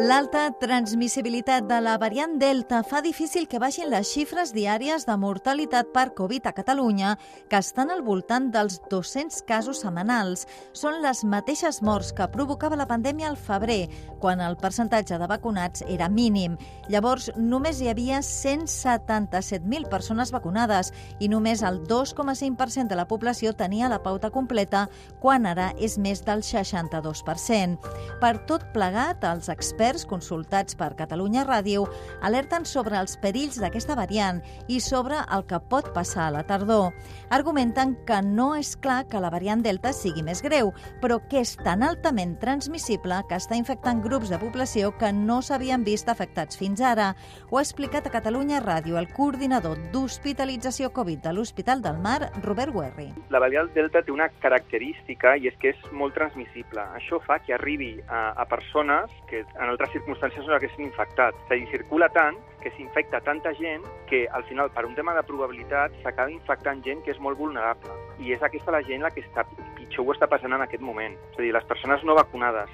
L'alta transmissibilitat de la variant Delta fa difícil que baixin les xifres diàries de mortalitat per Covid a Catalunya, que estan al voltant dels 200 casos setmanals. Són les mateixes morts que provocava la pandèmia al febrer, quan el percentatge de vacunats era mínim. Llavors, només hi havia 177.000 persones vacunades i només el 2,5% de la població tenia la pauta completa, quan ara és més del 62%. Per tot plegat, els experts experts consultats per Catalunya Ràdio alerten sobre els perills d'aquesta variant i sobre el que pot passar a la tardor. Argumenten que no és clar que la variant Delta sigui més greu, però que és tan altament transmissible que està infectant grups de població que no s'havien vist afectats fins ara. Ho ha explicat a Catalunya Ràdio el coordinador d'Hospitalització Covid de l'Hospital del Mar, Robert Guerri. La variant Delta té una característica i és que és molt transmissible. Això fa que arribi a, a persones que en altres circumstàncies no haguessin infectat. És a dir, circula tant que s'infecta tanta gent que al final, per un tema de probabilitat, s'acaba infectant gent que és molt vulnerable. I és aquesta la gent la que està, pitjor ho està passant en aquest moment. És a dir, les persones no vacunades.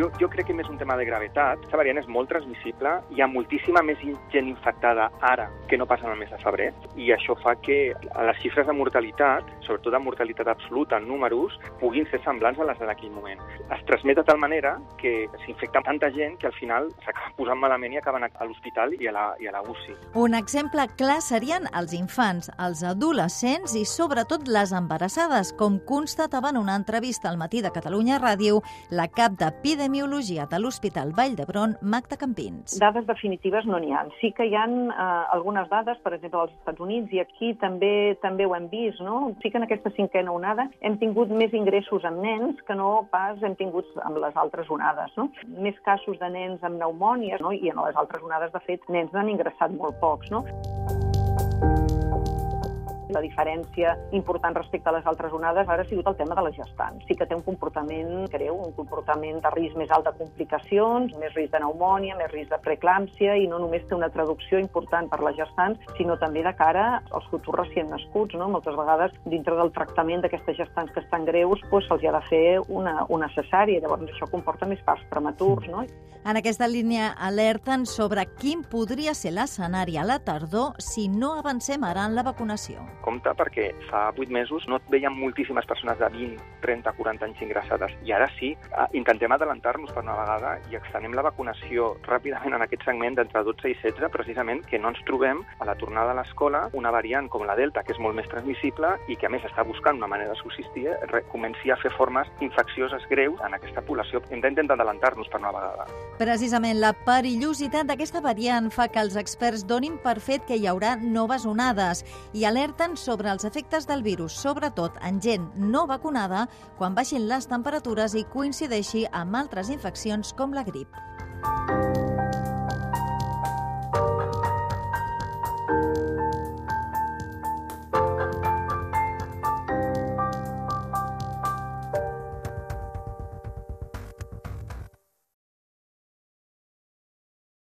Jo, jo crec que més un tema de gravetat. Aquesta variant és molt transmissible, hi ha moltíssima més gent infectada ara que no passa en el mes de febrer, i això fa que les xifres de mortalitat, sobretot de mortalitat absoluta en números, puguin ser semblants a les d'aquell moment. Es transmet de tal manera que s'infecta tanta gent que al final s'acaba posant malament i acaben a l'hospital i a la, i a la UCI. Un exemple clar serien els infants, els adolescents i sobretot les embarassades, com constatava en una entrevista al matí de Catalunya Ràdio la cap d'Epidemiologia de l'Hospital Vall d'Hebron, Magda Campins. Dades definitives no n'hi ha. Sí que hi ha eh, algunes dades, per exemple, als Estats Units, i aquí també també ho hem vist, no? Sí que en aquesta cinquena onada hem tingut més ingressos amb nens que no pas hem tingut amb les altres onades, no? Més casos de nens amb pneumònies, no? I en les altres onades, de fet, nens n'han ingressat molt pocs, no? La diferència important respecte a les altres onades ara ha sigut el tema de les gestants. Sí que té un comportament greu, un comportament de risc més alt de complicacions, més risc de pneumònia, més risc de preeclàmpsia i no només té una traducció important per les gestants, sinó també de cara als futurs recient nascuts. No? Moltes vegades, dintre del tractament d'aquestes gestants que estan greus, doncs se'ls ha de fer una, una cesària. Llavors, això comporta més parts prematurs. No? En aquesta línia alerten sobre quin podria ser l'escenari a la tardor si no avancem ara en la vacunació compte perquè fa 8 mesos no et veien moltíssimes persones de 20, 30, 40 anys ingressades i ara sí, eh, intentem adelantar-nos per una vegada i extenem la vacunació ràpidament en aquest segment d'entre 12 i 16 precisament que no ens trobem a la tornada a l'escola una variant com la Delta que és molt més transmissible i que a més està buscant una manera de subsistir comenci a fer formes infeccioses greus en aquesta població. Hem d'intentar adelantar-nos per una vegada. Precisament la perillositat d'aquesta variant fa que els experts donin per fet que hi haurà noves onades i alerten alerten sobre els efectes del virus, sobretot en gent no vacunada, quan baixin les temperatures i coincideixi amb altres infeccions com la grip.